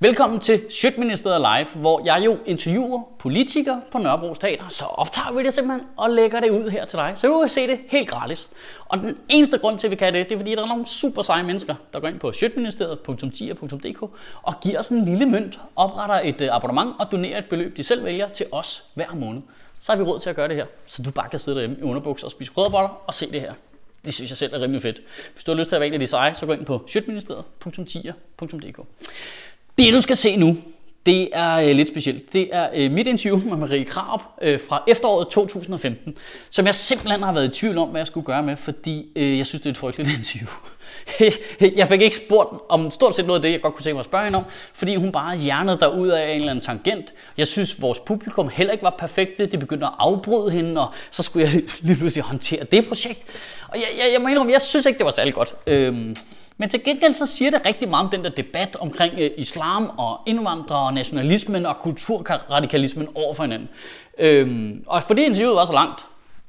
Velkommen til Sjøtministeriet Live, hvor jeg jo interviewer politikere på Nørrebro Teater. Så optager vi det simpelthen og lægger det ud her til dig, så du kan se det helt gratis. Og den eneste grund til, at vi kan det, det er fordi, der er nogle super seje mennesker, der går ind på sjøtministeriet.10.dk og giver os en lille mønt, opretter et øh, abonnement og donerer et beløb, de selv vælger til os hver måned. Så har vi råd til at gøre det her, så du bare kan sidde derhjemme i underbukser og spise krydderboller og se det her. Det synes jeg selv er rimelig fedt. Hvis du har lyst til at være en af de seje, så gå ind på sjøtministeriet.10.dk. Det du skal se nu, det er øh, lidt specielt. Det er øh, mit interview med Marie Krab øh, fra efteråret 2015, som jeg simpelthen har været i tvivl om, hvad jeg skulle gøre med, fordi øh, jeg synes, det er et frygteligt interview. jeg fik ikke spurgt om stort set noget af det, jeg godt kunne tænke mig at spørge hende om, fordi hun bare hjernede der ud af en eller anden tangent. Jeg synes, vores publikum heller ikke var perfekte. De begyndte at afbryde hende, og så skulle jeg lige pludselig håndtere det projekt. Og jeg, jeg, jeg må indrømme, jeg synes ikke, det var særlig godt. Øhm, men til gengæld så siger det rigtig meget om den der debat omkring øh, islam og indvandrere og nationalismen og kulturradikalismen over for hinanden. Øhm, og fordi interviewet var så langt,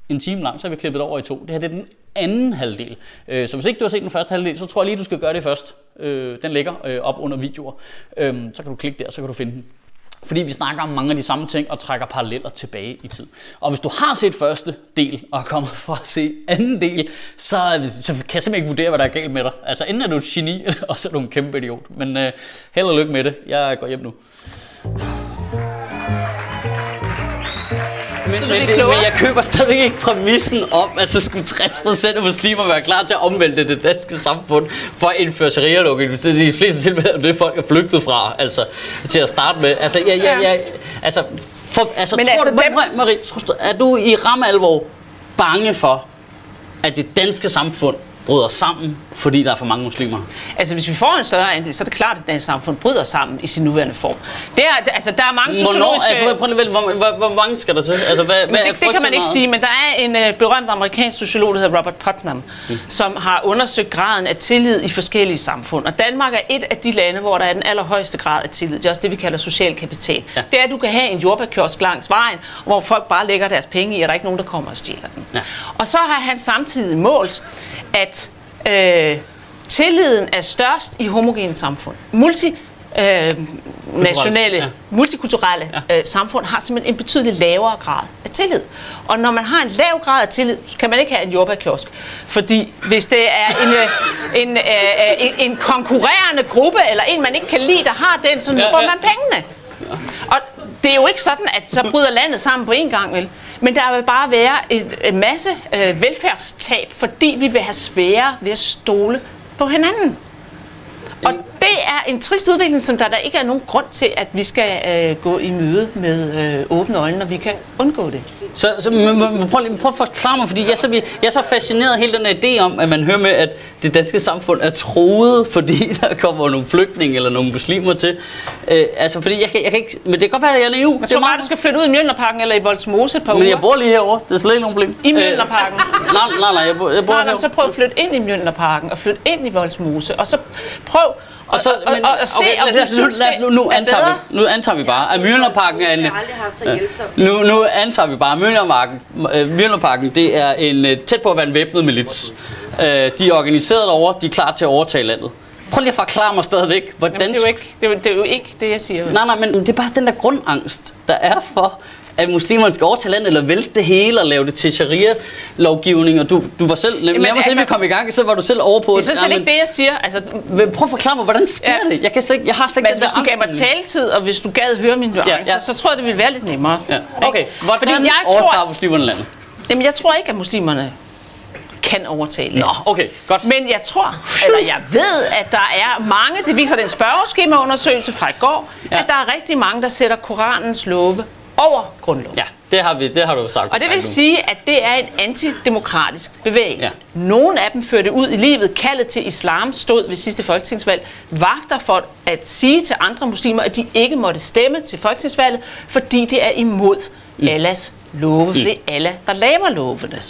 en time lang, så har vi klippet over i to. Det her det er den anden halvdel. Øh, så hvis ikke du har set den første halvdel, så tror jeg lige, du skal gøre det først. Øh, den ligger øh, op under videoer. Øh, så kan du klikke der, så kan du finde den. Fordi vi snakker om mange af de samme ting og trækker paralleller tilbage i tid. Og hvis du har set første del og er kommet for at se anden del, så, så kan jeg simpelthen ikke vurdere, hvad der er galt med dig. Altså enten er du et geni, eller så er du en kæmpe idiot. Men øh, held og lykke med det. Jeg går hjem nu. Men, det, men jeg køber stadig ikke præmissen om, at så skulle 60% af muslimer være klar til at omvælde det danske samfund for at indføre sharia-lovgivning. De fleste tilfælde er det, folk er flygtet fra, altså til at starte med. Altså, jeg, jeg, jeg, altså, for, altså men tror altså, du, dem... Marie, er du i ram alvor bange for, at det danske samfund bryder sammen, fordi der er for mange muslimer? Altså, hvis vi får en større andel, så er det klart, at dansk samfund bryder sammen i sin nuværende form. Det er, altså, der er mange sociologiske... Altså, prøv lige, hvor, hvor, hvor, mange skal der til? Altså, hvad, men det, det kan man ikke sige, men der er en uh, berømt amerikansk sociolog, der hedder Robert Putnam, mm. som har undersøgt graden af tillid i forskellige samfund. Og Danmark er et af de lande, hvor der er den allerhøjeste grad af tillid. Det er også det, vi kalder social kapital. Ja. Det er, at du kan have en jordbærkiosk langs vejen, hvor folk bare lægger deres penge i, og der er ikke nogen, der kommer og stjæler den. Ja. Og så har han samtidig målt, at øh, tilliden er størst i homogene samfund. Multi, øh, nationale, ja. multikulturelle ja. øh, samfund har simpelthen en betydeligt lavere grad af tillid. Og når man har en lav grad af tillid, kan man ikke have en jordbærkiosk. Fordi hvis det er en, øh, en, øh, en, en konkurrerende gruppe, eller en, man ikke kan lide, der har den, så nubber ja, ja. man pengene. Og det er jo ikke sådan, at så bryder landet sammen på en gang, vel? Men der vil bare være en, en masse øh, velfærdstab, fordi vi vil have svære ved at stole på hinanden. Og det er en trist udvikling, som der, der ikke er nogen grund til, at vi skal øh, gå i møde med øh, åbne øjne, når vi kan undgå det. Så, så prøv, prøv at forklare mig, fordi jeg er, så, jeg er så fascineret af hele den idé om, at man hører med, at det danske samfund er troet, fordi der kommer nogle flygtninge eller nogle muslimer til. Øh, altså, fordi jeg kan, jeg kan ikke, men det kan godt være, at jeg er naiv. Men så bare, du skal flytte ud i Mjølnerparken eller i Voldsmose et par Men jeg bor lige herovre, det er slet ikke nogen problem. I Mjølnerparken? Øh, nej, nej, nej, jeg bor, jeg bor nej, nej, så prøv at flytte ind i Mjølnerparken og flytte ind i Voldsmose, og så prøv og, så, og, men, og, og se, okay, om lad, du synes, nu, nu, antager vi, nu antager vi bare, at Mjølnerparken er en... Nu, nu antager vi bare, at Mjølnerparken, Mjølnerparken det er en øh, tæt på at være en væbnet milits. Øh, de er organiseret over, de er klar til at overtage landet. Prøv lige at forklare mig stadigvæk, hvordan... Jamen, det, er jo ikke, det, er det er jo ikke det, jeg siger. Nej, nej, men det er bare den der grundangst, der er for, at muslimerne skal overtage landet, eller vælte det hele og lave det til sharia-lovgivning, og du, du var selv, Jamen, var altså, komme i gang, så var du selv over på... Det er sådan ikke det, jeg siger. Altså, prøv at forklare mig, hvordan sker ja. det? Jeg, kan slet ikke, jeg har slet ikke Men, hvis du gav mig taletid, og hvis du gad høre min nuancer, ja, ja. så, så tror jeg, det ville være lidt nemmere. Ja. Okay, hvordan Fordi jeg overtager tror, muslimerne landet? Jamen, jeg tror ikke, at muslimerne kan overtage landet. Nå, okay, godt. Men jeg tror, eller jeg ved, at der er mange, det viser den spørgeskemaundersøgelse fra i går, ja. at der er rigtig mange, der sætter Koranens love over grundloven. Ja, det har, vi, det har du sagt. Og det vil sige, at det er en antidemokratisk bevægelse. Ja. Nogle af dem førte ud i livet. Kaldet til islam stod ved sidste folketingsvalg. Vagter for at sige til andre muslimer, at de ikke måtte stemme til folketingsvalget, fordi det er imod mm. Allahs love. Mm. det er Allah, der laver lovene.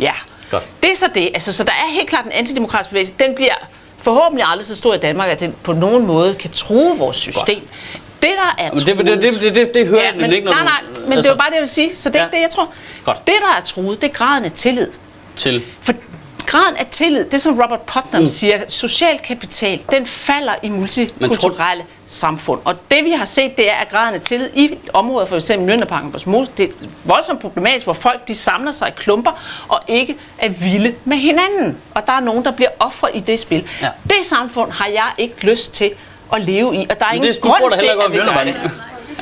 Ja, Godt. det er så det. Altså, så der er helt klart en antidemokratisk bevægelse. Den bliver forhåbentlig aldrig så stor i Danmark, at den på nogen måde kan true vores system. Godt. Det, der er truet... Det, det, det, det, det, det hører ja, men, ikke, når Nej, nej, men altså, det var bare det, jeg vil sige. Så det er ja. ikke det, jeg tror. Godt. Det, der er truet, det er graden af tillid. Til? For graden af tillid, det som Robert Putnam mm. siger, social kapital, den falder i multikulturelle samfund. Og det vi har set, det er, at graden af tillid i områder, for eksempel Mjølnerparken på Smos, det er voldsomt problematisk, hvor folk de samler sig i klumper og ikke er vilde med hinanden. Og der er nogen, der bliver ofre i det spil. Ja. Det samfund har jeg ikke lyst til at leve i, og der er ingen det, grund til, at vi gør det.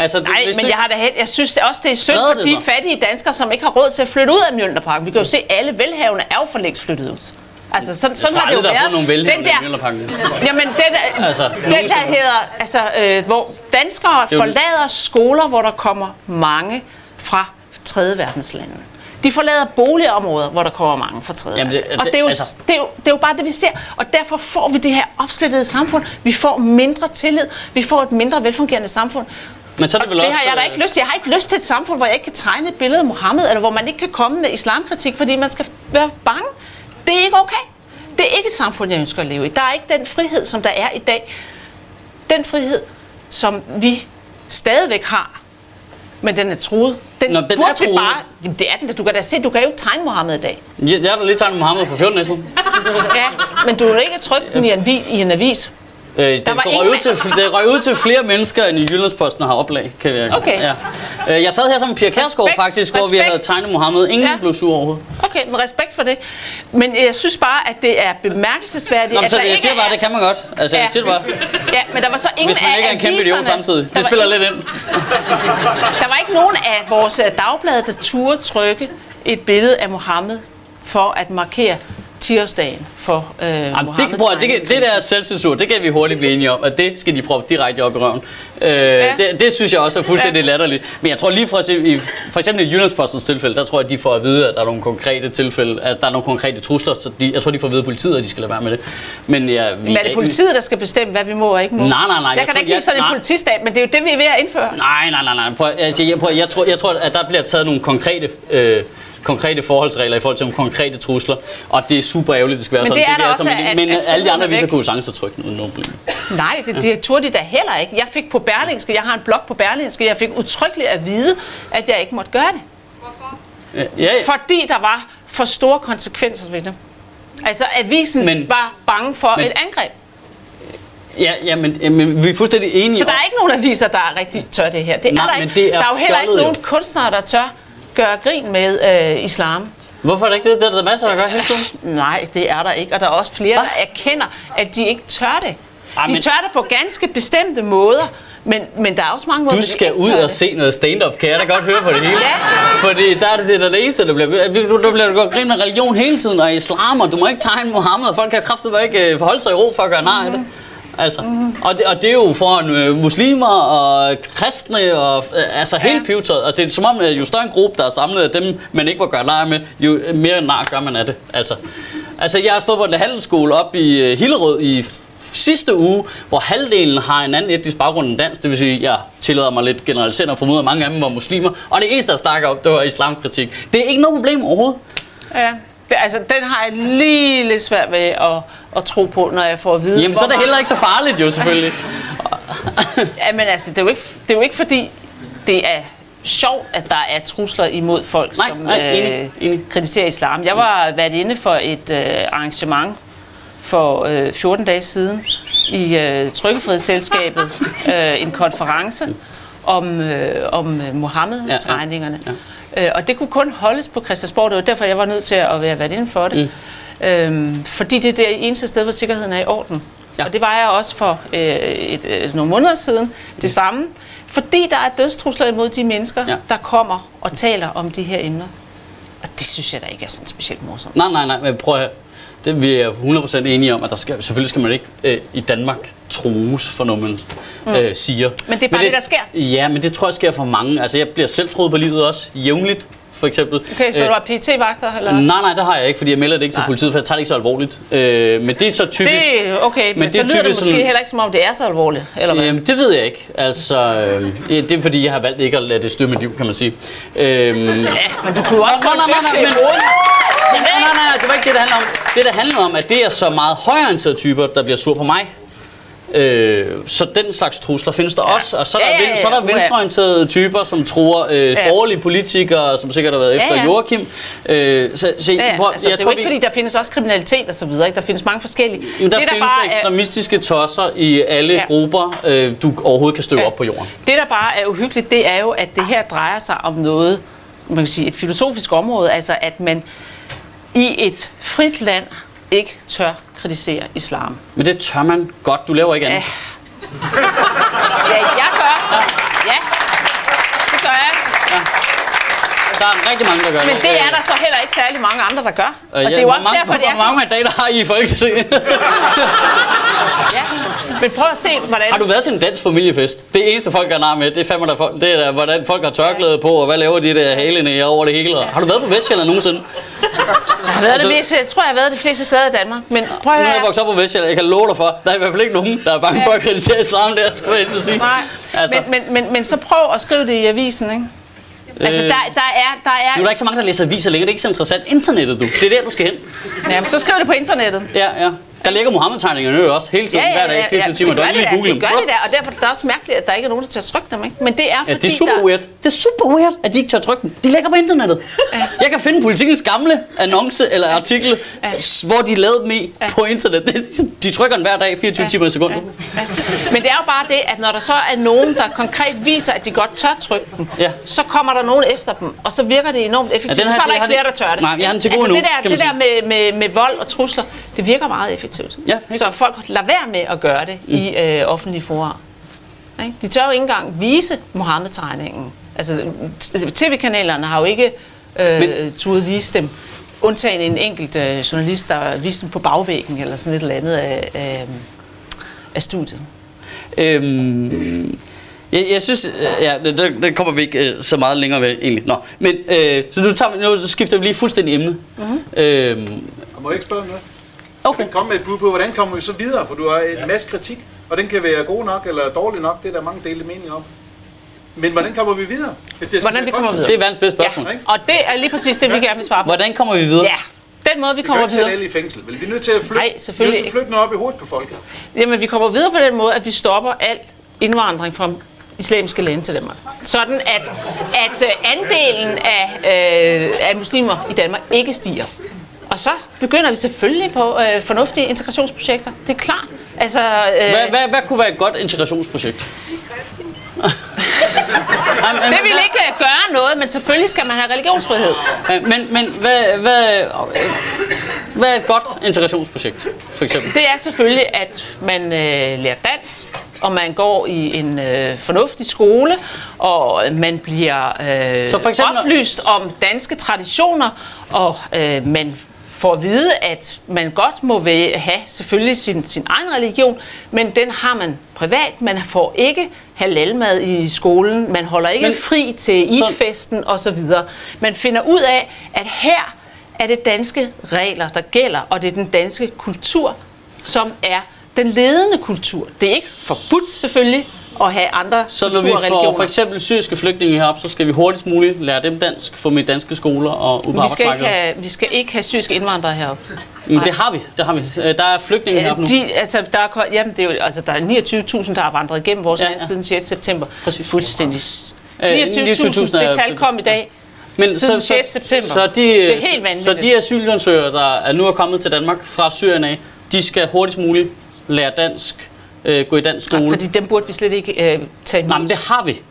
Altså, Nej, men du... jeg, har da helt, jeg synes det også, det er synd for de fattige danskere, som ikke har råd til at flytte ud af Mjølnerparken. Vi kan jo se, at alle velhavende er jo for længst flyttet ud. Altså, sådan, sådan har det jo været. Nogen den der, jamen, den, der, altså, den der hedder, altså, øh, hvor danskere forlader skoler, hvor der kommer mange fra tredje verdenslande. De forlader boligområder, hvor der kommer mange fra tredje Jamen det, det, Og det er, jo, altså... det, er jo, det er jo bare det, vi ser. Og derfor får vi det her opsplittede samfund. Vi får mindre tillid. Vi får et mindre velfungerende samfund. Men så er det, vel det også, har jeg da ikke lyst til. Jeg har ikke lyst til et samfund, hvor jeg ikke kan tegne et billede af Mohammed, eller hvor man ikke kan komme med islamkritik, fordi man skal være bange. Det er ikke okay. Det er ikke et samfund, jeg ønsker at leve i. Der er ikke den frihed, som der er i dag. Den frihed, som vi stadigvæk har, men den er truet. Den, Nå, den er truet. Bare, jamen, det er den. Du kan da se, du kan jo tegne Mohammed i dag. Ja, jeg har da lige tegnet Mohammed for 14 år siden. ja, men du har ikke trykt den i en, i en avis. Øh, det, røg ud til, det røg ud til flere mennesker, end Jyllandsposten har oplag. Kan jeg, okay. Ja. Øh, jeg sad her med Pia Kærsgaard faktisk, respekt. hvor vi havde tegnet Mohammed. Ingen ja. blev sur overhovedet. Okay, men respekt for det. Men jeg synes bare, at det er bemærkelsesværdigt, Nå, at så der jeg ikke siger bare, er... det kan man godt. Altså, ja. jeg siger bare. Ja, men der var så ingen Hvis man ikke er en kæmpe idiot samtidig. Det spiller lidt ind. Der var ikke nogen af vores øh, dagblade, der turde trykke et billede af Mohammed for at markere tirsdagen for øh, Jamen, det, prøv, det, det, det der selvcensur, det kan vi hurtigt blive enige om, at det skal de prøve direkte op i røven. Øh, ja. det, det synes jeg også er fuldstændig ja. latterligt. Men jeg tror lige for, i, for eksempel i Jyllandspostens tilfælde, der tror jeg, at de får at vide, at der er nogle konkrete tilfælde, at der er nogle konkrete trusler, så de, jeg tror, de får at vide af politiet, at de skal lade være med det. Men, ja, vi, men er det politiet, der skal bestemme, hvad vi må og ikke må? Nej, nej, nej. Jeg, jeg kan da ikke lide sådan en politistat, men det er jo det, vi er ved at indføre. Nej, nej, nej. nej. Prøv, altså, jeg, prøv, jeg, tror, jeg tror, at der bliver taget nogle konkrete øh, konkrete forholdsregler i forhold til nogle konkrete trusler, og det er super ærgerligt, det skal være men sådan. Det er det, er altså, men, at, men at alle de andre viser kunne sagtens trykke uden nogen problem. Nej, det, det turde de da heller ikke. Jeg fik på Berlingske, jeg har en blog på Berlingske, jeg fik utryggeligt at vide, at jeg ikke måtte gøre det. Hvorfor? Ja, ja. Fordi der var for store konsekvenser ved det. Altså, avisen men, var bange for men, et angreb. Ja, ja men, men vi er fuldstændig enige Så der er ikke nogen aviser, der rigtig tør det her. Det Nej, er der, ikke. Det er der er jo heller ikke nogen kunstnere, der tør gøre grin med øh, islam. Hvorfor er det ikke det? Det er der masser, der gør hele tiden. Nej, det er der ikke. Og der er også flere, der erkender, at de ikke tør det. De men... tør det på ganske bestemte måder, men, men der er også mange måder, Du skal ud og se noget stand-up, kan jeg da godt høre på det hele. ja. Fordi der er det, det, der det eneste, der bliver, du, der bliver godt grint med religion hele tiden, og islam, og du må ikke tegne Mohammed, og folk kan kraftigt ikke øh, forholde sig i ro for at gøre nej af det. Altså, mm. og, det, og det er jo for øh, muslimer og kristne og øh, altså ja. helt pivetøjet. Og det er som om, at jo større en gruppe, der er samlet af dem, man ikke må gøre lejr med, jo mere nar gør man af det. Altså, altså jeg har stået på en handelsskole op i øh, Hillerød i sidste uge, hvor halvdelen har en anden etnisk baggrund end dansk, det vil sige, at jeg tillader mig lidt generaliserende og formoder, at mange af dem var muslimer, og det eneste, der snakker om, det var islamkritik. Det er ikke noget problem overhovedet. Ja. Det, altså, den har jeg lige lidt svært ved at, at tro på, når jeg får at vide. Jamen, så er det heller ikke så farligt jo, selvfølgelig. ja, men altså, det er, jo ikke, det er jo ikke fordi, det er sjovt, at der er trusler imod folk, nej, som nej, enig, øh, enig. kritiserer islam. Jeg var været inde for et øh, arrangement for øh, 14 dage siden i øh, Trykkefrihedsselskabet, øh, en konference om, øh, om øh, Mohammed-tegningerne. Ja, ja. Øh, og det kunne kun holdes på Christiansborg. Det var derfor, jeg var nødt til at være været inden for det. Mm. Øhm, fordi det er det eneste sted, hvor sikkerheden er i orden. Ja. Og det var jeg også for øh, et, øh, nogle måneder siden. Det mm. samme. Fordi der er dødstrusler imod de mennesker, ja. der kommer og taler om de her emner. Og det synes jeg da ikke er sådan specielt morsomt. Nej, nej, nej. Men prøv at det vi er 100% enige om, at der skal, selvfølgelig skal man ikke øh, i Danmark trues for noget, man mm. øh, siger. Men det er bare men det, det, der sker? Ja, men det tror jeg sker for mange. Altså, jeg bliver selv troet på livet også, jævnligt for eksempel. Okay, så øh, du har PT-vagter? Eller? Nej, nej, det har jeg ikke, fordi jeg melder det ikke nej. til politiet, for jeg tager det ikke så alvorligt. Øh, men det er så typisk... Det, okay, men, men så det lyder det måske sådan, heller ikke, som om det er så alvorligt, eller hvad? Jamen, det ved jeg ikke. Altså, øh, det er fordi, jeg har valgt ikke at lade det styre mit liv, kan man sige. Øh, ja, men du kunne også få nej, nej, nej, men, nej, nej, nej, det var ikke det, det handler om. Det, der handler om, at det er så meget højorienterede typer, der bliver sur på mig. Øh, så den slags trusler findes der ja. også, og så er der, Ja, ja, ja, ja, så er der ja. venstreorienterede typer, som tror øh, Ja. borgerlige politikere, som sikkert har været efter ja. Joachim. Øh, så, så, Ja, ja. hvor- Altså, det er jo ikke, fordi der findes også kriminalitet og så videre. Ikke? Der findes mange forskellige. Jamen, der det, findes bare er, ekstremistiske tosser i alle Ja. ja. grupper, øh, du overhovedet kan støve ja. op på jorden. det, der bare er uhyggeligt, det er jo, at det her drejer sig om noget, man kan sige, et filosofisk område. Altså, at man i et frit land ikke tør kritisere islam. Men det tør man godt. Du laver ikke andet. Ja, jeg gør. Ja, det gør jeg. Der er rigtig mange, der gør Men det. det er der så heller ikke særlig mange andre, der gør. Øh, Og det er jo hvor også mange, derfor, det er Hvor så... mange mandater har I i Folketinget? Ja. Men prøv at se, hvordan... har du været til en dansk familiefest? Det eneste folk gør nar med, det er fandme der folk, det er der, hvordan folk har tørklæde på, og hvad laver de der halenæger over det hele. Har du været på Vestjylland nogensinde? Jeg har været Altså- det meste, jeg tror, jeg har været de fleste steder i Danmark. Men prøv at Nu er jeg høre. vokset op på Vestjylland, jeg kan love dig for, der er i hvert fald ikke nogen, der er bange for at kritisere islam der, skal jeg helst sige. Nej, Altså, men, men, men, men så prøv at skrive det i avisen, ikke? Altså, Øh, der, der er... Der nu er er der ikke så mange, der læser aviser længere. Det er ikke så interessant. Internettet, du. Det er der, du skal hen. ja, men så skriv det på internettet. Ja, ja. Der ligger Mohammed-tegningerne jo også hele tiden, hver dag, 24 timer. det gør det der, google det gør det der, og derfor er det også mærkeligt, at der ikke er nogen, der tør trykke dem, ikke? Men det er fordi, Ja, det er super der, weird. Det er super weird, at de ikke tør trykke dem. De ligger på internettet. Jeg kan finde politikens gamle annonce eller artikel, s- hvor de lavede dem i på internet. Det- De trykker den hver dag, 24 timer i sekundet. Ja. Men det er jo bare det, at når der så er nogen, der konkret viser, at de godt tør trykke dem, Ja. så kommer der nogen efter dem, og så virker det enormt effektivt. Ja, den så er der ikke flere, der tør det. Nej, jeg har den til gode altså, nu, det der, det der med, med, med vold og trusler, det virker meget effektivt. Ja, helt så folk lader være med at gøre det mm. i øh, offentlige fora. Ikke? De tør jo ikke engang vise Mohammed-tegningen. Altså, tv-kanalerne har jo ikke øh, Men- turde vise dem. Undtagen en enkelt øh, journalist, der viste dem på bagvæggen, eller sådan et eller andet af, af, af studiet. Øhm, jeg, jeg synes, øh, ja, det, det, det kommer vi ikke øh, så meget længere ved egentlig. Nå, men øh, så nu, tager, vi- nu skifter vi lige fuldstændig emne. Mm-hmm. Øhm, Jeg må ikke spørge om noget. Okay. Kom med et bud på, hvordan kommer vi så videre? For du har en masse kritik, og den kan være god nok eller dårlig nok. Det er der mange dele meninger om. Men hvordan kommer vi videre? Det skal Hvordan vi kommer konstruktivt? Det er verdens bedste spørgsmål. Ja, og det er lige præcis det, vi gerne vil svare på. Hvordan kommer vi videre? Ja, den måde, vi Vi kan kommer ikke sætte videre. alle i fængsel. Vel, vi er nødt til at flytte, Nej, selvfølgelig vi er nødt til at flytte noget op i hovedet på folk. Jamen, vi kommer videre på den måde, at vi stopper al indvandring fra islamiske lande til Danmark. Sådan at, at øh, andelen af, øh, af muslimer i Danmark ikke stiger. Og så begynder vi selvfølgelig på øh, fornuftige integrationsprojekter. Det er klart. Altså, øh, Hvad, hvad, hvad kunne være et godt integrationsprojekt? Det vil ikke øh, gøre noget, men selvfølgelig skal man have religionsfrihed. Men, men hvad, hvad, hvad er et godt integrationsprojekt, for eksempel? Det er selvfølgelig, at man øh, lærer dansk, og man går i en øh, fornuftig skole, og man bliver øh, Så for eksempel- oplyst om danske traditioner, og øh, man får at vide, at man godt må have selvfølgelig sin, sin egen religion, men den har man privat. Man får ikke halalmad i skolen, man holder ikke Men- fri til så- idfesten osv. Man finder ud af, at her er det danske regler, der gælder, og det er den danske kultur, som er den ledende kultur. Det er ikke forbudt selvfølgelig at have andre Så når vi får for eksempel syriske flygtninge herop, så skal vi hurtigst muligt lære dem dansk, få i danske skoler og ud på vi, skal ikke have, vi skal ikke have syriske indvandrere heroppe. Men det har vi, det har vi. Øh, Der er flygtninge heroppe nu. De, altså, der, er, jamen, det er, jo, altså, der er 29.000, der har vandret igennem vores Ja, land ja. siden 6. september. Præcis. Fuldstændig. s- Øh, 29.000, 29.000 er- det tal kom i dag. Men siden 6. september. Så de, Det er helt vanvittigt. Så de asylansøgere, der er nu er kommet til Danmark fra Syrien af, de skal hurtigst muligt lære dansk, øh, gå i dansk skole. Fordi dem burde vi slet ikke øh, tage imod. Nej, men det har vi.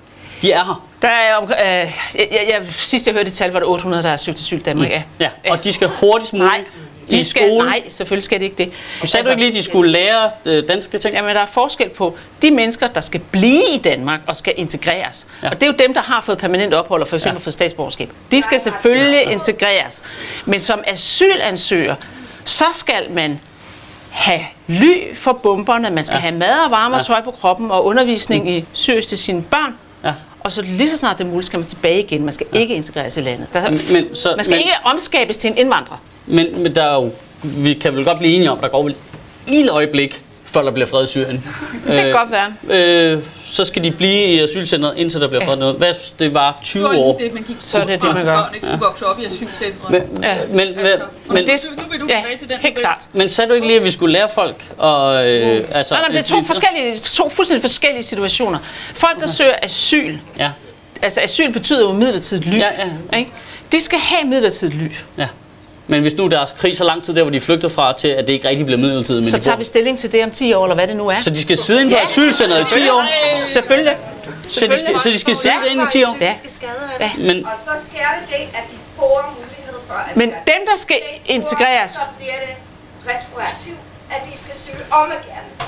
De er her. Der er, om- øh, jeg, jeg, sidst jeg hørte det tal, var det 800, der har søgt asyl i Danmark. Ja. Ja, og de skal hurtigst muligt Nej, de skal, skole. nej, selvfølgelig skal det ikke det. Du sagde du ikke lige, at de skulle lære øh, danske ting? Jamen, der er forskel på de mennesker, der skal blive i Danmark og skal integreres. Ja. Og det er jo dem, der har fået permanent ophold og for eksempel Ja. ja. fået statsborgerskab. De skal selvfølgelig integreres. Men som asylansøger, så skal man have ly for bomberne, man skal Ja. have mad og varme og tøj på kroppen og undervisning i syrisk til sine børn. Ja. Og så lige så snart det er muligt, skal man tilbage igen. Man skal ja. ikke integreres i landet. Der, Men- men så- man skal men- ikke omskabes til en indvandrer. Men, men der er jo, vi kan vel godt blive enige om, at der går vel et lille øjeblik, før der bliver fred i Syrien. Det kan godt være. Øh, så skal de blive i asylcentret, indtil der bliver fred noget. Hvad hvis det var 20 Det var år? det, man gik Så er det det, man gør. Ikke vokse op i asylcentre. Men, Ja. men, men, Altså, men, men det- nu vil du ja, til den helt model. klart. men sagde du ikke lige, at vi skulle lære folk? Og, øh, altså, Nej, nej, det er to, forskellige, to fuldstændig forskellige situationer. Folk, der søger asyl, Ja, altså asyl betyder jo midlertidigt ly, Ja, ja. Ikke? de skal have midlertidigt ly. ja. Men hvis nu der er krig så lang tid der, hvor de flygter fra, til at det ikke rigtig bliver midlertidigt, men Så tager vi stilling til det om 10 år, eller hvad det nu er. Så de skal sidde inde på Ja. asylcentret i 10 år? Selvfølgelig. Så de skal, så de skal sidde Ja. i 10 år? Ja. Ja. Men- Og så sker det det, at de får mulighed for at Men dem, der skal integreres- Så bliver det retroaktivt, at de skal søge om igen.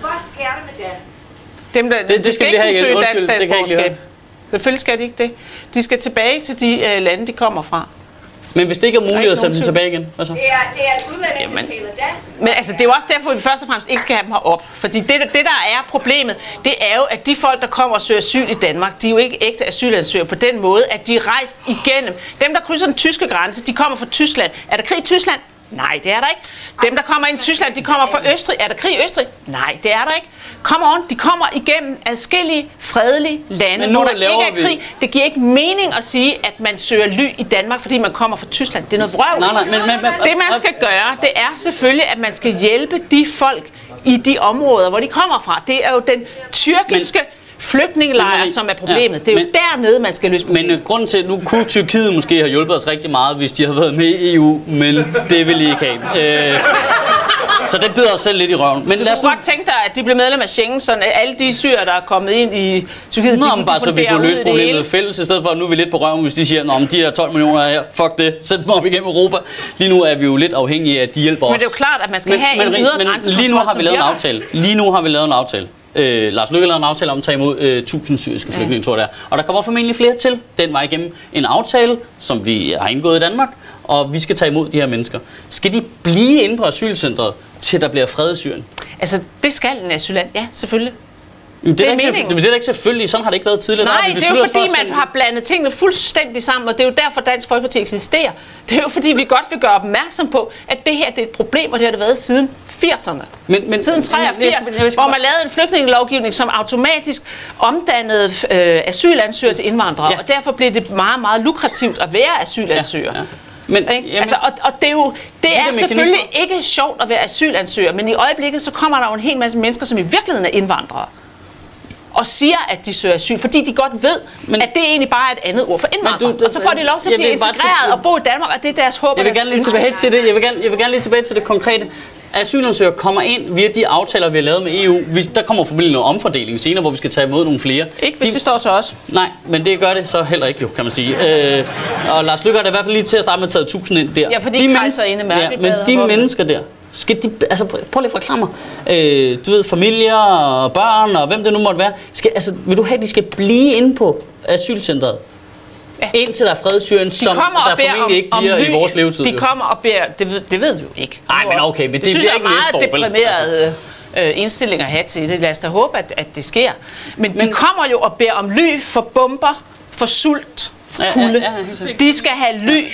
Hvad sker der med dem? Dem, der, det de skal skal ikke kunne søge dansk det statsborgerskab. Selvfølgelig skal de ikke det. De skal tilbage til de øh, lande, de kommer fra. Men hvis det ikke er muligt ikke at sende dem tilbage igen, hvad så? Det er, det er en udlænding, der taler dansk. Men altså, det er jo også derfor, at vi først og fremmest ikke skal have dem herop. Fordi det, det, der er problemet, det er jo, at de folk, der kommer og søger asyl i Danmark, de er jo ikke ægte asylansøgere på den måde, at de er rejst igennem. Dem, der krydser den tyske grænse, de kommer fra Tyskland. Er der krig i Tyskland? Nej, det er der ikke. Dem, der kommer ind i Tyskland, de kommer fra Østrig. Er der krig i Østrig? Nej, det er der ikke. Kom on, de kommer igennem adskillige fredelige lande, Men nu hvor der ikke er vi- krig. Det giver ikke mening at sige, at man søger ly i Danmark, fordi man kommer fra Tyskland. Det er noget vrøvl. Nej, nej, men- men- men- det man skal gøre, det er selvfølgelig, at man skal hjælpe de folk i de områder, hvor de kommer fra. Det er jo den tyrkiske flygtningelejr, Men- som er problemet. ja, Det er jo men- dernede, man skal løse Men problemet. øh, grunden til, nu kunne Tyrkiet måske have hjulpet os rigtig meget, hvis de havde været med i EU, men det vil de ikke have. Øh, så det bider os selv lidt i røven. Men lad os nu... godt tænke dig, at de blev medlem af Schengen, så alle de syre, der er kommet ind i Tyrkiet, Nå, de, men de bare så vi kunne i løse problemet fælles, i stedet for at nu er vi lidt på røven, hvis de siger, at de her 12 millioner er her, fuck det, sæt dem op igennem Europa. Lige nu er vi jo lidt afhængige af, at de hjælper os. Men det er jo klart, at man skal have en ydre grænsekontrol, lige nu har vi lavet en aftale. Lige nu har vi lavet en aftale. Øh, Lars Løkke lavet en aftale om at tage imod øh, 1000 syriske flygtninge, tror jeg det er. Og der kommer formentlig flere til den vej igennem. En aftale, som vi har indgået i Danmark, og vi skal tage imod de her mennesker. Skal de blive inde på asylcentret, til der bliver fred i Syrien? Altså, det skal en asylant, ja, selvfølgelig. Jamen, det, Det er ikke, men det er ikke selvfølgelig. Sådan har det ikke været tidligere. Nej, det er jo fordi, man har blandet tingene fuldstændig sammen, og det er jo derfor, Dansk Folkeparti eksisterer. Det er jo fordi, vi godt vil gøre opmærksom på, at det her det er et problem, og det har det været siden 80'erne. Men- men- siden men- 83, jeg skal- jeg skal hvor man lavede en flygtningelovgivning, som automatisk omdannede øh, asylansøgere til indvandrere, Ja. og derfor blev det meget, meget lukrativt at være asylansøger. Ja, ja. Men, Ikke? jamen, altså, og, og det er jo det er selvfølgelig ikke sjovt at være asylansøger, men i øjeblikket så kommer der jo en hel masse mennesker, som i virkeligheden er indvandrere og siger, at de søger asyl, fordi de godt ved, men, at det egentlig bare er et andet ord for indvandrere. du- og så får de lov til at blive integreret og bo i Danmark, og det er deres håb Jeg vil gerne lige tilbage til det. Jeg vil gerne, jeg vil gerne lige tilbage til det konkrete. Asylansøgere kommer ind via de aftaler, vi har lavet med EU. Vi, der kommer formentlig noget omfordeling senere, hvor vi skal tage imod nogle flere. Ikke hvis de, det står til os. Nej, men det gør det så heller ikke, jo, kan man sige. Øh, og Lars Lykke har da i hvert fald lige til at starte med taget 1000 ind der. Ja, fordi men- kejserinde Merkel ja, men de mennesker der, skal de, altså prøv lige at forklare mig. Øh, du ved, familier og børn og hvem det nu måtte være. Skal, altså, vil du have, at de skal blive inde på asylcentret? Ja. Indtil der er fred i Syrien, De som der formentlig om, ikke om bliver ly. i vores levetid. De jo. kommer og beder, det ved, det ved vi jo ikke. Ej, men okay, men det synes bliver jeg ikke er meget år, vel? deprimeret øh, indstilling at have til det. Lad os da håbe, at, at det sker. Men, men de kommer jo og beder om ly for bomber, for sult, Ja, ja, kulde. ja, helt sikkert. De skal have ly.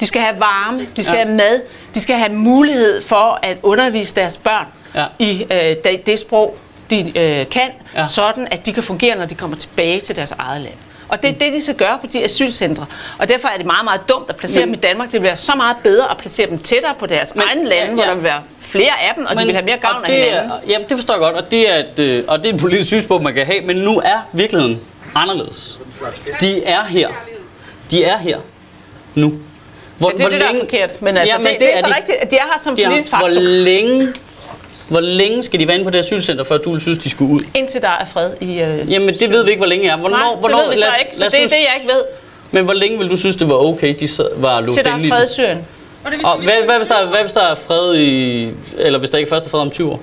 De skal have varme, de skal Ja. have mad, de skal have mulighed for at undervise deres børn Ja. i øh, det, det sprog, de øh, kan, Ja. sådan at de kan fungere, når de kommer tilbage til deres eget land. Og det er det, de skal gøre på de asylcentre. Og derfor er det meget, meget dumt at placere Men- dem i Danmark. Det vil være så meget bedre at placere dem tættere på deres Men- egne lande, ja, hvor ja. der vil være flere af dem, og de vil have mere gavn og af det hinanden. Jamen, det forstår jeg godt, og det er et, øh, og det er et politisk synspunkt, man kan have, men nu er virkeligheden anderledes. De er her. De er her. Nu. Hvor, Men det er det, der er forkert. Men altså, Jamen, det, det, er så de- rigtigt, at de er her som er- politisk Hvor faktor, længe, hvor længe skal de være inde på det asylcenter, før du synes, de skulle ud? indtil der er fred i... Øh, Jamen, det ved vi ikke, hvor længe er. Hvornår, Nej, hvornår, det ved vi så lad ikke, så det er det, jeg ikke ved. Men hvor længe vil du synes, det var okay, de sad, var låst Til der er fred i det? Syrien, Og det Og sige, hvad, hvad, hvis der, hvad hvis der er fred i... Eller hvis der ikke først er fred om 20 år?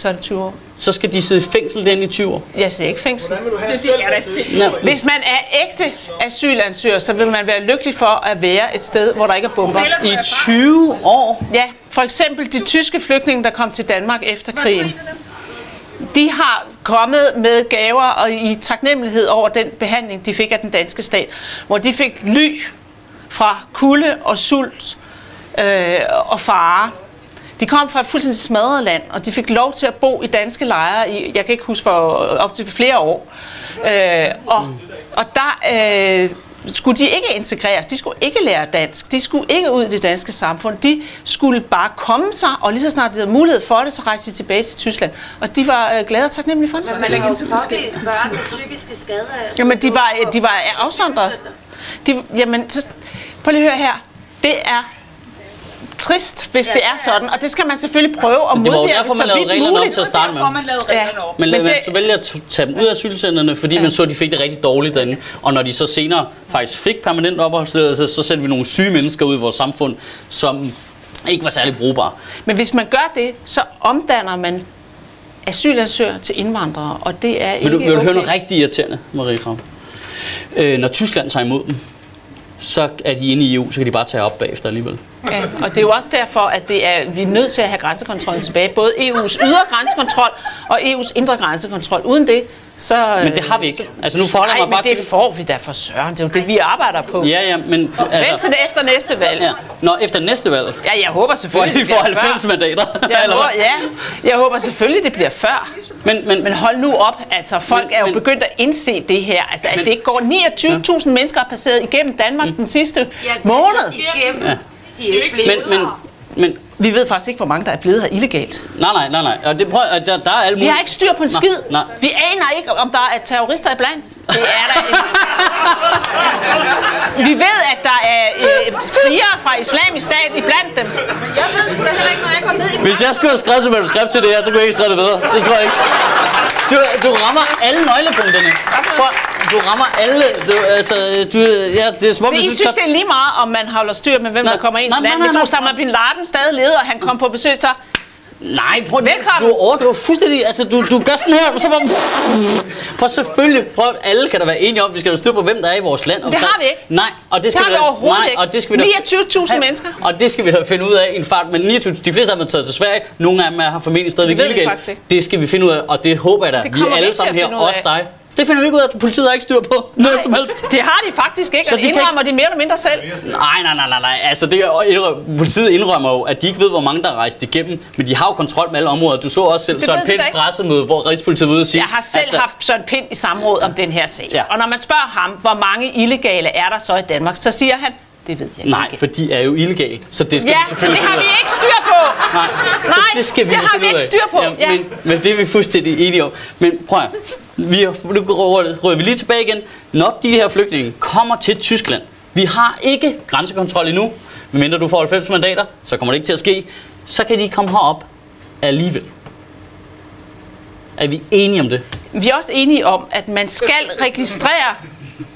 Så det 20 år. Så skal de sidde i fængsel den i 20 år? Jeg siger ikke fængsel. Hvordan vil du have Det selv er. Hvis man er ægte asylansøger, så vil man være lykkelig for at være et sted, hvor der ikke er bomber. I erfaring? 20 år? Ja, for eksempel de tyske flygtninge, der kom til Danmark efter krigen. De har kommet med gaver og i taknemmelighed over den behandling, de fik af den danske stat, hvor de fik ly fra kulde og sult øh, og fare. De kom fra et fuldstændig smadret land, og de fik lov til at bo i danske lejre i, jeg kan ikke huske, for op til flere år. Øh, og, og der øh, skulle de ikke integreres, de skulle ikke lære dansk, de skulle ikke ud i det danske samfund, de skulle bare komme sig, og lige så snart de havde mulighed for det, så rejste de tilbage til Tyskland. Og de var øh, glade og taknemmelige for det. Men man kan jo påvise børn med psykiske skader. altså, Jamen, de var, de var afsondret. De, jamen, så, prøv lige at høre her. Det er trist, hvis det er sådan, og det skal man selvfølgelig prøve at Det var jo modvirke derfor, man så lavede vidt reglerne om muligt. til at starte med. Man Ja. op. Men, det- så vælger at tage dem ud af asylcentrene, fordi man så, at de fik det rigtig dårligt derinde. Og når de så senere faktisk fik permanent opholdstilladelse, så sendte vi nogle syge mennesker ud i vores samfund, som ikke var særlig brugbare. Men hvis man gør det, så omdanner man asylansøgere til indvandrere, og det er Vil ikke du, vil du høre noget okay. rigtig irriterende, Marie Kram? Øh, når Tyskland tager imod dem, så er de inde i EU, så kan de bare tage op bagefter alligevel. Ja, og det er jo også derfor, at det er, vi er nødt til at have grænsekontrollen tilbage. Både EU's ydre grænsekontrol og EU's indre grænsekontrol. Uden det, så... Men det har vi ikke. Altså nu forholder Nej, mig bare men det til... får vi da for søren. Det er jo det, vi arbejder på. Ja, ja, men... Vent til Altså, det efter næste valg. ja. Når efter næste valg, Ja, jeg håber hvor selvfølgelig, I det får bliver 90 før. mandater. Jeg eller håber, ja, jeg håber selvfølgelig, det bliver før. Men, men, Men hold nu op, altså folk Men- er jo men- begyndt at indse det her. Altså at Men- det ikke går 29.000 mennesker har passeret igennem Danmark den sidste Ja, er måned. så Igennem. De er ikke blevet. men, men, men, Vi ved faktisk ikke, hvor mange der er blevet her illegalt. nej, nej, nej, nej. Og det, prøv, der, der er alle Vi mulige... har ikke styr på en Nej, skid. nej. Vi aner ikke, om der er terrorister iblandt. Det er der ikke. Vi ved, at der er øh, krigere fra islamisk stat iblandt dem. Jeg ved sgu da heller ikke, når jeg går ned i Hvis jeg skulle have skrevet et manuskript til det her, så kunne jeg ikke skrive det videre. Det tror jeg ikke. Du, du rammer alle nøglepunkterne. Prøv, du rammer alle. Du, altså, du, ja, det er om, Så jeg I synes, det er lige meget, om man holder styr med, hvem Nej, der kommer ind til landet. nej, Hvis Osama Bin Laden stadig leder, og han kom på besøg, så... Nej, prøv Velkommen. Du overdriver fuldstændig. Altså, du, du gør sådan her, så bare... Prøv selvfølgelig. Prøv, alle kan da være enige om, vi skal have styr på, hvem der er i vores land. Og Det der- har vi ikke. Nej, og det skal har vi da, overhovedet nej, ikke. Og det skal vi da, 29.000 Ja, mennesker. Og det skal vi da finde ud af i en fart. Men 29, de fleste af dem er taget til Sverige. Nogle af dem har formentlig stadigvæk Det. Det skal vi finde ud af, og det håber jeg da. Det vi alle sammen her, også dig. Det finder vi ikke ud af. Politiet har ikke styr på noget som helst. Det har de faktisk ikke, Så og de indrømmer de mere eller mindre selv. Nej, nej, nej, nej, nej. Altså, det er, indrøm- politiet indrømmer jo, at de ikke ved, hvor mange der er rejst igennem, men de har jo kontrol med alle områder. Du så også selv Det Søren Pinds ikke. pressemøde, hvor Rigspolitiet var ude og sige, Jeg har selv at der- haft Søren Pind i samråd om den her sag. Ja. Og når man spørger ham, hvor mange illegale er der så i Danmark, så siger han, det ved jeg Nej, ikke. for de er jo illegale, så det skal Ja, vi så det selvfølgelig har vi ikke styr på. Nej, Nej, så det skal vi det har vi ikke styr på. Ja. Men, men det er vi fuldstændig enige om. Men prøv at, vi nu rører vi lige tilbage igen. Når de her flygtninge kommer til Tyskland, vi har ikke grænsekontrol endnu, medmindre du får 90 mandater, så kommer det ikke til at ske, så kan de komme herop alligevel. Er vi enige om det? Vi er også enige om, at man skal registrere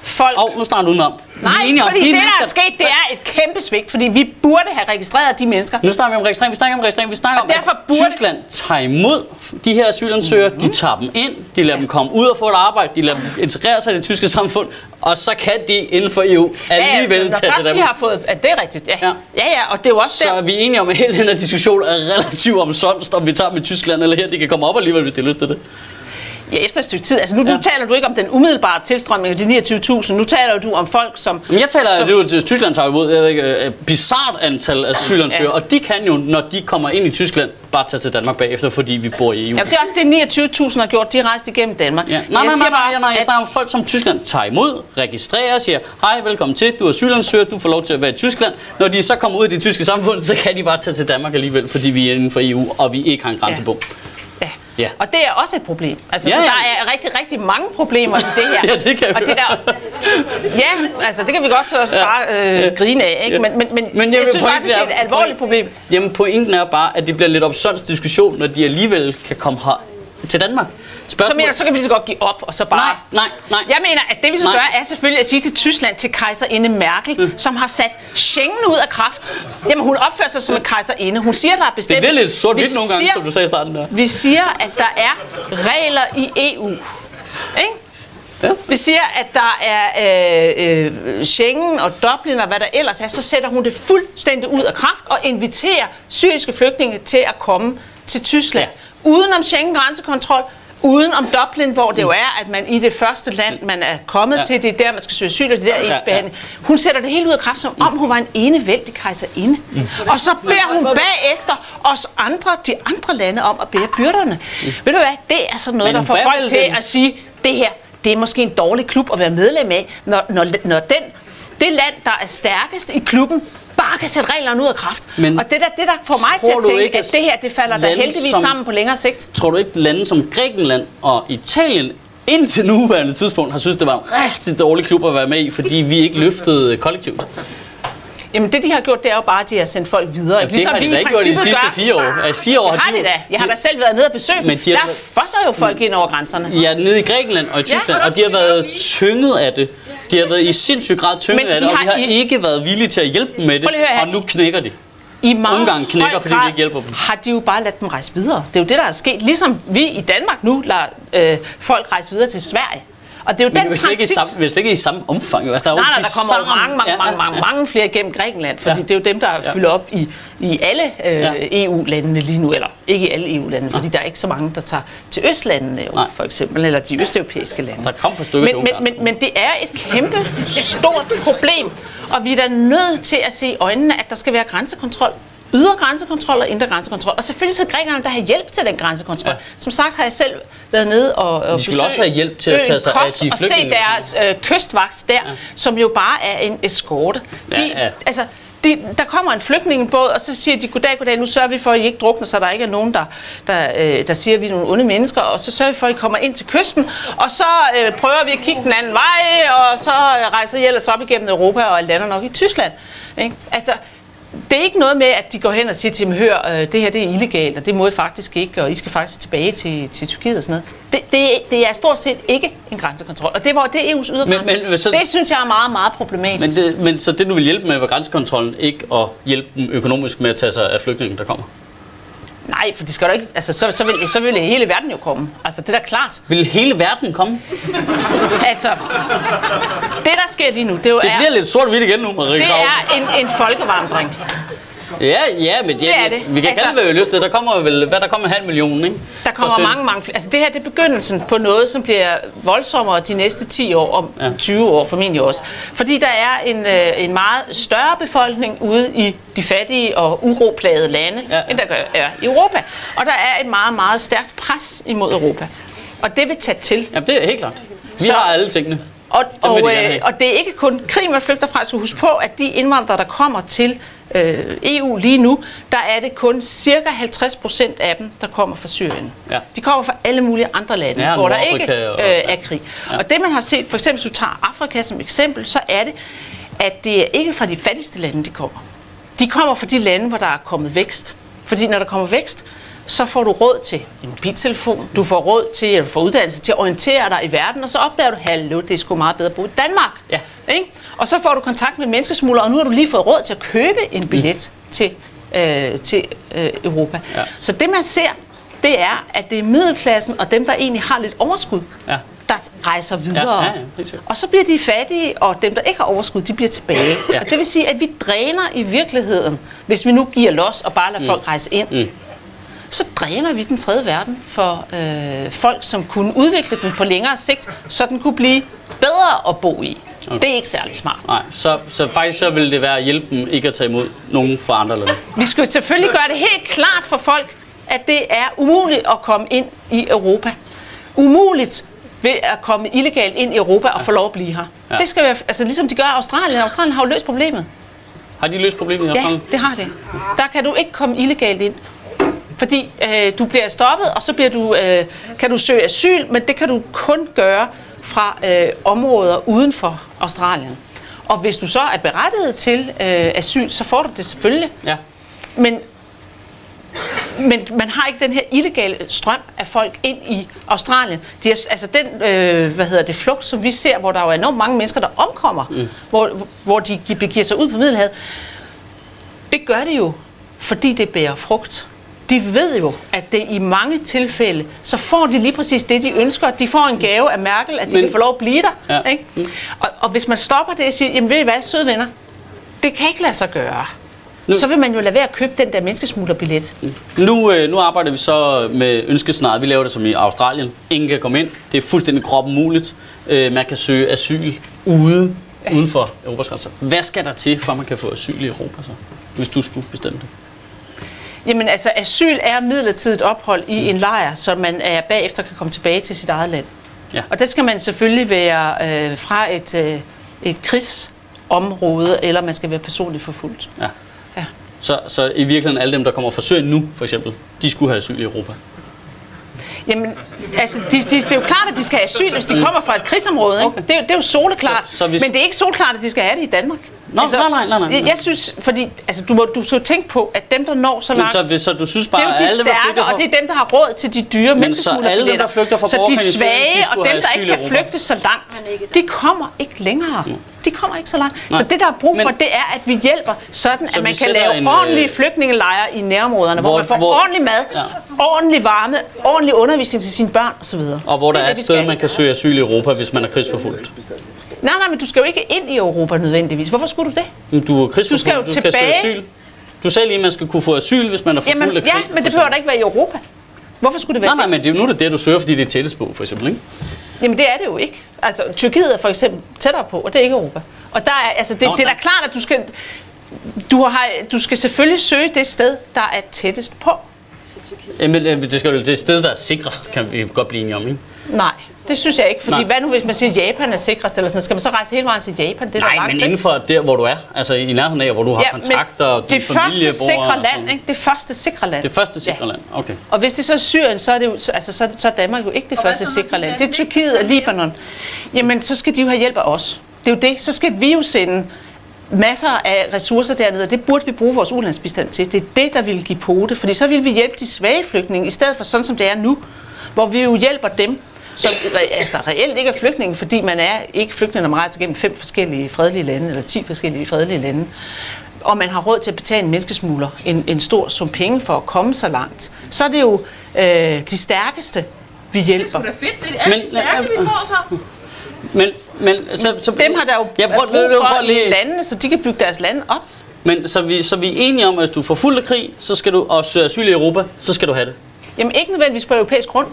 folk. Og nu snakker du udenom. Vi er Nej, enige om, fordi de det, der er mennesker- sket, det er et kæmpe svigt, fordi vi burde have registreret de mennesker. Nu snakker vi om registrering, vi snakker om registrering, vi snakker Og om, derfor at burde- Tyskland tager imod de her asylansøgere, de tager dem ind, de lader dem komme ud og få et arbejde, de lader dem integrere sig i det tyske samfund, og så kan de inden for EU alligevel når tage først til de dem. har fået... Er det er rigtigt? Ja. Ja. ja, ja, og det er jo også Så der, er vi enige om, at hele den her diskussion er relativt omsonst, om vi tager med Tyskland eller her, de kan komme op alligevel, hvis de har lyst til det. Ja, efter et stykke tid. Altså nu, ja. Nu taler du ikke om den umiddelbare tilstrømning af de 29.000. Nu taler du om folk, som... Men jeg taler, som, det er jo til Tyskland tager imod øh, bizart antal asylansøgere, Ja. og de kan jo, når de kommer ind i Tyskland, bare tage til Danmark bagefter, fordi vi bor i EU. Ja, det er også det, 29.000 har gjort. De er rejst igennem Danmark. Ja. Nej, jeg nej, nej, nej, bare, nej, jeg snakker om folk, som Tyskland tager imod, registrerer og siger, hej, velkommen til, du er asylansøger, du får lov til at være i Tyskland. Når de så kommer ud i det tyske samfund, så kan de bare tage til Danmark alligevel, fordi vi er inden for EU, og vi ikke har en grænse på. Ja. Ja. Og det er også et problem. Altså, Ja, så ja. der er rigtig, rigtig mange problemer i det her. Ja, det kan og det der, Ja, altså det kan vi godt så også bare øh, grine af, ikke? Ja. Men, men, men, Men jeg jeg, synes faktisk, det er et alvorligt problem. Jamen, pointen er bare, at det bliver lidt opsonds diskussion, når de alligevel kan komme her til Danmark. Så, Spørgsmål... mener, du, så kan vi lige så godt give op, og så bare... Nej, nej, nej. Jeg mener, at det vi skal Nej. gøre, er selvfølgelig at sige til Tyskland, til kejserinde Merkel, mm. som har sat Schengen ud af kraft. Jamen, hun opfører sig som en kejserinde. Hun siger, der er Det bestemt... bliver lidt sort-hvidt Vi nogle gange, siger- som du sagde i starten der. Vi siger, at der er regler i EU. Ikke? Ja. Vi siger, at der er øh, øh, Schengen og Dublin og hvad der ellers er, så sætter hun det fuldstændig ud af kraft og inviterer syriske flygtninge til at komme til Tyskland. Ja. Udenom Schengen grænsekontrol, uden om Dublin, hvor det jo er, at man i det første land, man er kommet Ja. til, det er der, man skal søge asyl, og det er der ens ja. behandling. Hun sætter det helt ud af kraft, som om hun var en enevældig kejserinde. Mm. Og så beder hun bagefter os andre, de andre lande, om at bære byrderne. Ved du hvad, det er sådan noget, Mm. Men der får folk til den- at sige, det her, det er måske en dårlig klub at være medlem af, når, når, når den, det land, der er stærkest i klubben, bare kan sætte reglerne ud af kraft. Men og det der, det der får mig til at tænke, ikke, at det her, det falder da lande heldigvis som- sammen på længere sigt. Tror du ikke, lande som Grækenland og Italien indtil nuværende tidspunkt har synes, det var en rigtig dårlig klub at være med i, fordi vi ikke løftede kollektivt? Jamen det, de har gjort, det er jo bare, at de har sendt folk videre. Ja, det har de da ikke gjort i de sidste fire år. Altså, fire år det har de, de da. Jeg har da selv været nede og besøge dem. Men de har Der fosser jo folk ind over grænserne. Ja, nede i Grækenland og i Tyskland, og de har været tynget af det. De har været i sindssyg grad tynget af de det, og vi har i- ikke været villige til at hjælpe dem med det, høre og nu knækker de. I meget Ungarn knækker, fordi vi ikke hjælper dem. har de jo bare ladt dem rejse videre. Det er jo det, der er sket. Ligesom vi i Danmark nu lader øh, folk rejse videre til Sverige. Og det er jo Men den hvis det, ikke i transit... samme, hvis det ikke er i samme omfang, altså, der er Nej, nej, der kommer jo mange, mange, Ja, mange, mange, mange flere igennem Grækenland, fordi Ja. det er jo dem, der Ja. fylder op i, i alle øh, Ja. EU-landene lige nu, eller ikke i alle EU-landene, fordi der er ikke så mange, der tager til Østlandene jo, for eksempel, eller de østeuropæiske lande. Der kom på stykker til men, men, men, men det er et kæmpe, stort problem, og vi er da nødt til at se i øjnene, at der skal være grænsekontrol. Ydre grænsekontrol og indre grænsekontrol. Og selvfølgelig skal grækerne der have hjælp til den grænsekontrol. Ja. Som sagt har jeg selv været nede og, og De besøge også have hjælp til at tage sig af de og se deres øh, kystvagt der, ja. som jo bare er en eskorte. De, Ja, ja. Altså, de, der kommer en flygtningebåd, og så siger de, goddag, goddag, nu sørger vi for, at I ikke drukner, så der ikke er nogen, der, der, øh, der siger, at vi er nogle onde mennesker, og så sørger vi for, at I kommer ind til kysten, og så øh, prøver vi at kigge den anden vej, og så rejser I ellers op igennem Europa, og lander nok i Tyskland. Ikke? Altså, det er ikke noget med, at de går hen og siger til dem, hør, øh, det her det er illegalt, og det må I faktisk ikke, og I skal faktisk tilbage til, til Tyrkiet og sådan noget. Det, det, det er stort set ikke en grænsekontrol, og det var det er EU's ydre Men- men- så- det synes jeg er meget, meget problematisk. Men, det, men så det, du vil hjælpe med, var grænsekontrollen, ikke at hjælpe dem økonomisk med at tage sig af flygtninge, der kommer? Nej, for det skal da ikke, altså, så, så, vil, så vil hele verden jo komme. Altså, det er da klart. Vil hele verden komme? Altså, det der sker lige nu, det, er jo Det er, bliver lidt sort-hvidt igen nu, Marie det er en, en folkevandring. Ja, ja, men ja, Det er det. vi kan Altså- kalde det, hvad vi lyst til. Der kommer vel, hvad der kommer en halv million, ikke? Der kommer For at mange, mange flere. Altså det her det er begyndelsen på noget, som bliver voldsommere de næste 10 år, og ja. 20 år formentlig også. Fordi der er en, øh, en meget større befolkning ude i de fattige og uroplagede lande, Ja. ja. end der gør, er i Europa. Og der er et meget, meget stærkt pres imod Europa. Og det vil tage til. Jamen, det er helt klart. Vi Så- har alle tingene. Og, og, øh, og det er ikke kun krig, man flygter fra. Jeg skal huske på, at de indvandrere, der kommer til øh, EU lige nu, der er det kun cirka 50 procent af dem, der kommer fra Syrien. Ja. De kommer fra alle mulige andre lande, Ja, hvor der ikke øh, er krig. Ja. Og det, man har set, for eksempel, hvis du tager Afrika som eksempel, så er det, at det er ikke fra de fattigste lande, de kommer. De kommer fra de lande, hvor der er kommet vækst. Fordi når der kommer vækst, så får du råd til en mobiltelefon, du får råd til at få uddannelse, til at orientere dig i verden, og så opdager du, hallo, det er sgu meget bedre at bo i Danmark. Ja. Ikke? Og så får du kontakt med menneskesmuglere, og nu har du lige fået råd til at købe en billet mm. til, øh, til øh, Europa. Ja. Så det man ser, det er, at det er middelklassen og dem, der egentlig har lidt overskud, Ja. der rejser videre. Ja, ja, ja, og så bliver de fattige, og dem, der ikke har overskud, de bliver tilbage. Ja. Og det vil sige, at vi dræner i virkeligheden, hvis vi nu giver los og bare lader mm. folk rejse ind, mm. Så dræner vi den tredje verden for øh, folk, som kunne udvikle den på længere sigt, så den kunne blive bedre at bo i. Okay. Det er ikke særlig smart. Nej, så, så faktisk så vil det være at hjælpe dem ikke at tage imod nogen fra andre lande. Vi skal selvfølgelig gøre det helt klart for folk, at det er umuligt at komme ind i Europa. Umuligt ved at komme illegalt ind i Europa og få lov at blive her. Ja. Ja. Det skal være, altså ligesom de gør i Australien. Australien har jo løst problemet. Har de løst problemet i Ja, Australien? det har det. Der kan du ikke komme illegalt ind. Fordi øh, du bliver stoppet, og så bliver du, øh, kan du søge asyl, men det kan du kun gøre fra øh, områder uden for Australien. Og hvis du så er berettiget til øh, asyl, så får du det selvfølgelig. Ja. Men, men man har ikke den her illegale strøm af folk ind i Australien. De er, altså den øh, hvad hedder det, flugt, som vi ser, hvor der jo er enormt mange mennesker, der omkommer, mm. hvor, hvor de gi- begiver sig ud på Middelhavet, det gør det jo, fordi det bærer frugt. De ved jo, at det i mange tilfælde, så får de lige præcis det, de ønsker. De får en gave af Merkel, at de Men- kan få lov at blive der. Ja. Ikke? Og, og hvis man stopper det og siger, jamen ved I hvad, søde venner, det kan ikke lade sig gøre. Nu- så vil man jo lade være at købe den der menneskesmuglerbillet. Nu, øh, nu arbejder vi så med ønskescenariet. Vi laver det som i Australien. Ingen kan komme ind. Det er fuldstændig kroppen muligt. Øh, man kan søge asyl ude, uden for Europas grænser. Hvad skal der til, for at man kan få asyl i Europa så? Hvis du skulle bestemme det. Jamen altså, asyl er midlertidigt ophold i en lejr, så man er bagefter kan komme tilbage til sit eget land. Ja. Og der skal man selvfølgelig være øh, fra et, øh, et krigsområde, eller man skal være personligt forfulgt. Ja. Ja. Så, så i virkeligheden alle dem, der kommer fra Syrien nu, for eksempel, de skulle have asyl i Europa. Jamen, altså, de, de, det er jo klart, at de skal have asyl, hvis de kommer fra et krigsområde. Ikke? Okay. Det, er jo- det er jo soleklart. Så- så hvis- Men det er ikke soleklart, at de skal have det i Danmark. Altså, Nå, nej, nej, nej, nej, nej. Jeg, synes, fordi altså, du, må, du skal jo tænke på, at dem, der når så Men langt... så, hvis- så du synes det bare, er jo de alle stærke, flygter fra... og det er dem, der har råd til de dyre Men så alle dem, der flygter fra Så de Syrien, de svage, og dem, der ikke kan flygte så langt, de kommer ikke længere. De kommer ikke så langt. Nej. Så det, der er brug for, Men- det er, at vi hjælper, sådan Så at man kan lave en, øh, ordentlige flygtningelejre i nærområderne, hvor, hvor- man får hvor- ordentlig mad, Ja. ordentlig varme, ordentlig undervisning til sine børn osv. Og hvor der Det er det, et sted, man kan søge asyl i Europa, hvis man er krigsforfulgt. Nej, nej, men du skal jo ikke ind i Europa nødvendigvis. Hvorfor skulle du det? Du er krigsforfulgt, Du skal jo du skal søge tilbage. asyl. Du sagde lige, at man skal kunne få asyl, hvis man er forfulgt Jamen, af krig. ja, men det behøver da ikke være i Europa. Hvorfor skulle det være Nej, nej, men det er jo nu det, er det, du søger, fordi det er tættest på, for eksempel, ikke? Jamen det er det jo ikke. Altså Tyrkiet er for eksempel tættere på, og det er ikke Europa. Og der er, altså, det, Nå, det er da klart, at du skal, du, har, du skal selvfølgelig søge det sted, der er tættest på. Jamen, øh, det skal jo det et sted, der er sikrest, kan vi godt blive enige om, ikke? Nej, det synes jeg ikke. Fordi Nej. hvad nu, hvis man siger, at Japan er sikrest, eller sådan? Skal man så rejse hele vejen til Japan? Det er Nej, langt, men inden for der, hvor du er. Altså i nærheden af, hvor du har kontakter, og din det familie første bor. sikre land, ikke? Det første sikre land. Det første sikre Ja. land, okay. Og hvis det så er Syrien, så er, det jo, så- altså, så, er så er Danmark jo ikke det Og første sikre land. Det er? Tyrkiet og Libanon. Jamen, så skal de jo have hjælp af os. Det er jo det. Så skal vi jo sende masser af ressourcer dernede, og det burde vi bruge vores ulandsbistand til. Det er det, der vil give pote, fordi så vil vi hjælpe de svage flygtninge, i stedet for sådan, som det er nu, hvor vi jo hjælper dem, som re- altså, reelt ikke er flygtninge, fordi man er ikke flygtning, når man rejser gennem fem forskellige fredelige lande, eller ti forskellige fredelige lande og man har råd til at betale en menneskesmugler en, en stor sum penge for at komme så langt, så er det jo øh, de stærkeste, vi Det er hjælper. sgu da fedt. Det er alle Men- de stærke, vi får så. Men, men så, så, Dem har der jo jeg prøver, brug for prøver lige, landene, så de kan bygge deres lande op. Men så vi, så vi er enige om, at hvis du får fuld af krig, så skal du og søge asyl i Europa, så skal du have det. Jamen ikke nødvendigvis på europæisk grund.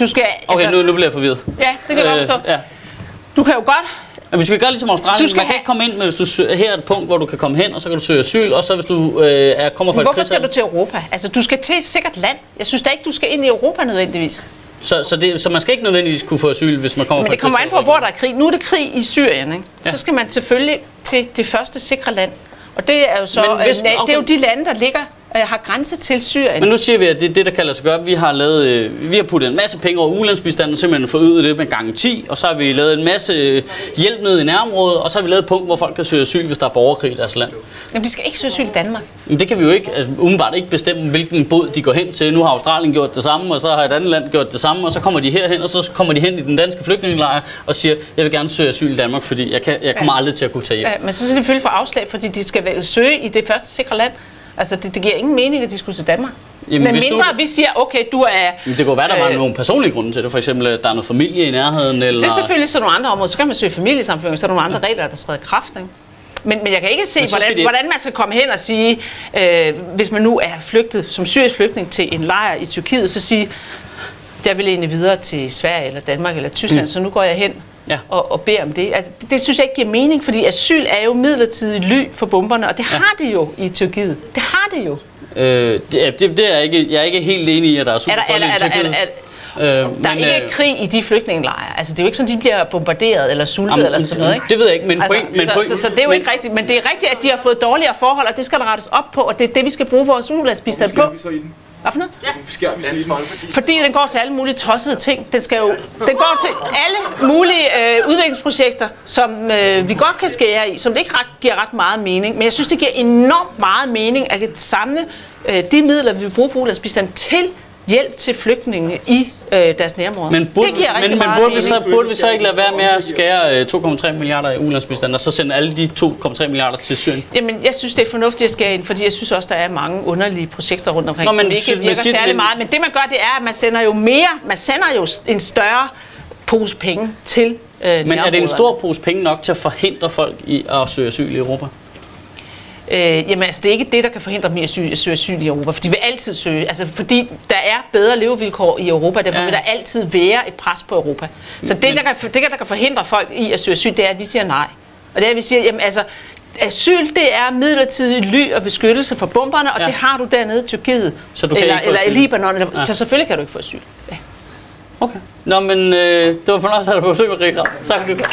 Du skal, Okay, altså, nu, nu bliver jeg forvirret. ja, det kan jeg godt forstå. ja. Du kan jo godt, Men vi skal gøre ligesom Australien. Du skal Man kan ikke komme ind, men hvis du søger, her er et punkt, hvor du kan komme hen, og så kan du søge asyl, og så hvis du øh, er, kommer fra et hvorfor skal du til Europa? Altså, du skal til et sikkert land. Jeg synes da ikke, du skal ind i Europa nødvendigvis. så, så, det, så man skal ikke nødvendigvis kunne få asyl, hvis man kommer Men fra det et kommer an på, hvor der er krig. Nu er det krig i Syrien, ikke? Ja. Så skal man selvfølgelig til det første sikre land. Og det er jo så, Men hvis- øh, na- det er jo okay. de lande, der ligger øh, har grænse til Syrien. Men nu siger vi, at det er det, der kalder sig gøre. Vi har, lavet, øh, vi har puttet en masse penge over ulandsbistanden, simpelthen forøget det med gange 10, og så har vi lavet en masse øh, hjælp ned i nærområdet, og så har vi lavet et punkt, hvor folk kan søge asyl, hvis der er borgerkrig i deres land. Jamen, de skal ikke søge asyl i Danmark. Men det kan vi jo ikke, altså, umiddelbart ikke bestemme, hvilken båd de går hen til. Nu har Australien gjort det samme, og så har et andet land gjort det samme, og så kommer de herhen, og så kommer de hen i den danske flygtningelejr og siger, jeg vil gerne søge asyl i Danmark, fordi jeg, kan, jeg kommer aldrig til at kunne tage hjem. Ja, men så skal de selvfølgelig få afslag, fordi de skal søge i det første sikre land. Altså, det, det giver ingen mening, at de skulle til Danmark. Jamen, Men mindre du- vi siger, okay, du er... Men det kunne være, der var Øh, nogle personlige grunde til det. For eksempel, at der er noget familie i nærheden, eller... Det er selvfølgelig sådan nogle andre områder. Så kan man søge familiesamføring, så er der nogle andre regler, der træder kraft. Ikke? Men, men jeg kan ikke se, hvordan, de- hvordan man skal komme hen og sige, øh, hvis man nu er flygtet som syrisk flygtning til en lejr i Tyrkiet, så sige, jeg vil egentlig videre til Sverige eller Danmark eller Tyskland, mm. så nu går jeg hen Ja. og, og beder om det. Altså, det. Det synes jeg ikke giver mening, fordi asyl er jo midlertidigt ly for bomberne, og det har de jo i Tyrkiet. Det har de jo. Øh, det, er- det, det er jeg, ikke, jeg er ikke helt enig i, at der er super Er der, er der, er der, er er Øh, der er ikke krig i de flygtningelejre. Altså, det er jo ikke sådan, de bliver bombarderet eller sultet Jamen, eller sådan noget. Ikke? det ved jeg ikke, men Altså, point- men så, point- så, så, det er jo men- ikke rigtigt. Men det er rigtigt, at de har fået dårligere forhold, og det skal der rettes op på, og det er det, vi skal bruge vores ulandsbistand på. vi så i den? Hvad for noget? Hvorfor skærer vi så i den? Fordi den går til alle mulige tossede ting. Den, skal jo, den går til alle mulige øh, udviklingsprojekter, som øh, vi godt kan skære i, som det ikke ret, giver ret meget mening. Men jeg synes, det giver enormt meget mening at samle øh, de midler, vi vil bruge på ulandsbistand til hjælp til flygtninge i øh, deres nærområder. Men burde, det giver rigtig men, men burde, vi så, burde vi så ikke lade være med at skære øh, 2,3 milliarder i ulandsbistand, og så sende alle de 2,3 milliarder til Syrien? Jamen, jeg synes, det er fornuftigt at skære ind, fordi jeg synes også, der er mange underlige projekter rundt omkring, Nå, men som ikke men virker særlig men- meget. Men det, man gør, det er, at man sender jo mere, man sender jo en større pose penge til øh, Men er det en stor pose penge nok til at forhindre folk i at søge asyl i Europa? Øh, jamen altså, det er ikke det, der kan forhindre dem i at søge, søge asyl i Europa, for de vil altid søge, altså fordi der er bedre levevilkår i Europa, derfor Ja. vil der altid være et pres på Europa. Så det, der kan, det, der kan forhindre folk i at søge asyl, det er, at vi siger nej. Og det er, at vi siger, jamen altså, asyl, det er midlertidig ly og beskyttelse for bomberne, og Ja. det har du dernede i Tyrkiet. Så du kan eller, ikke få eller i? Libanon, eller, Ja. så selvfølgelig kan du ikke få asyl. Ja. Okay. Nå, men øh, det var fornøjelse at have dig på besøg, Marie. Tak for det.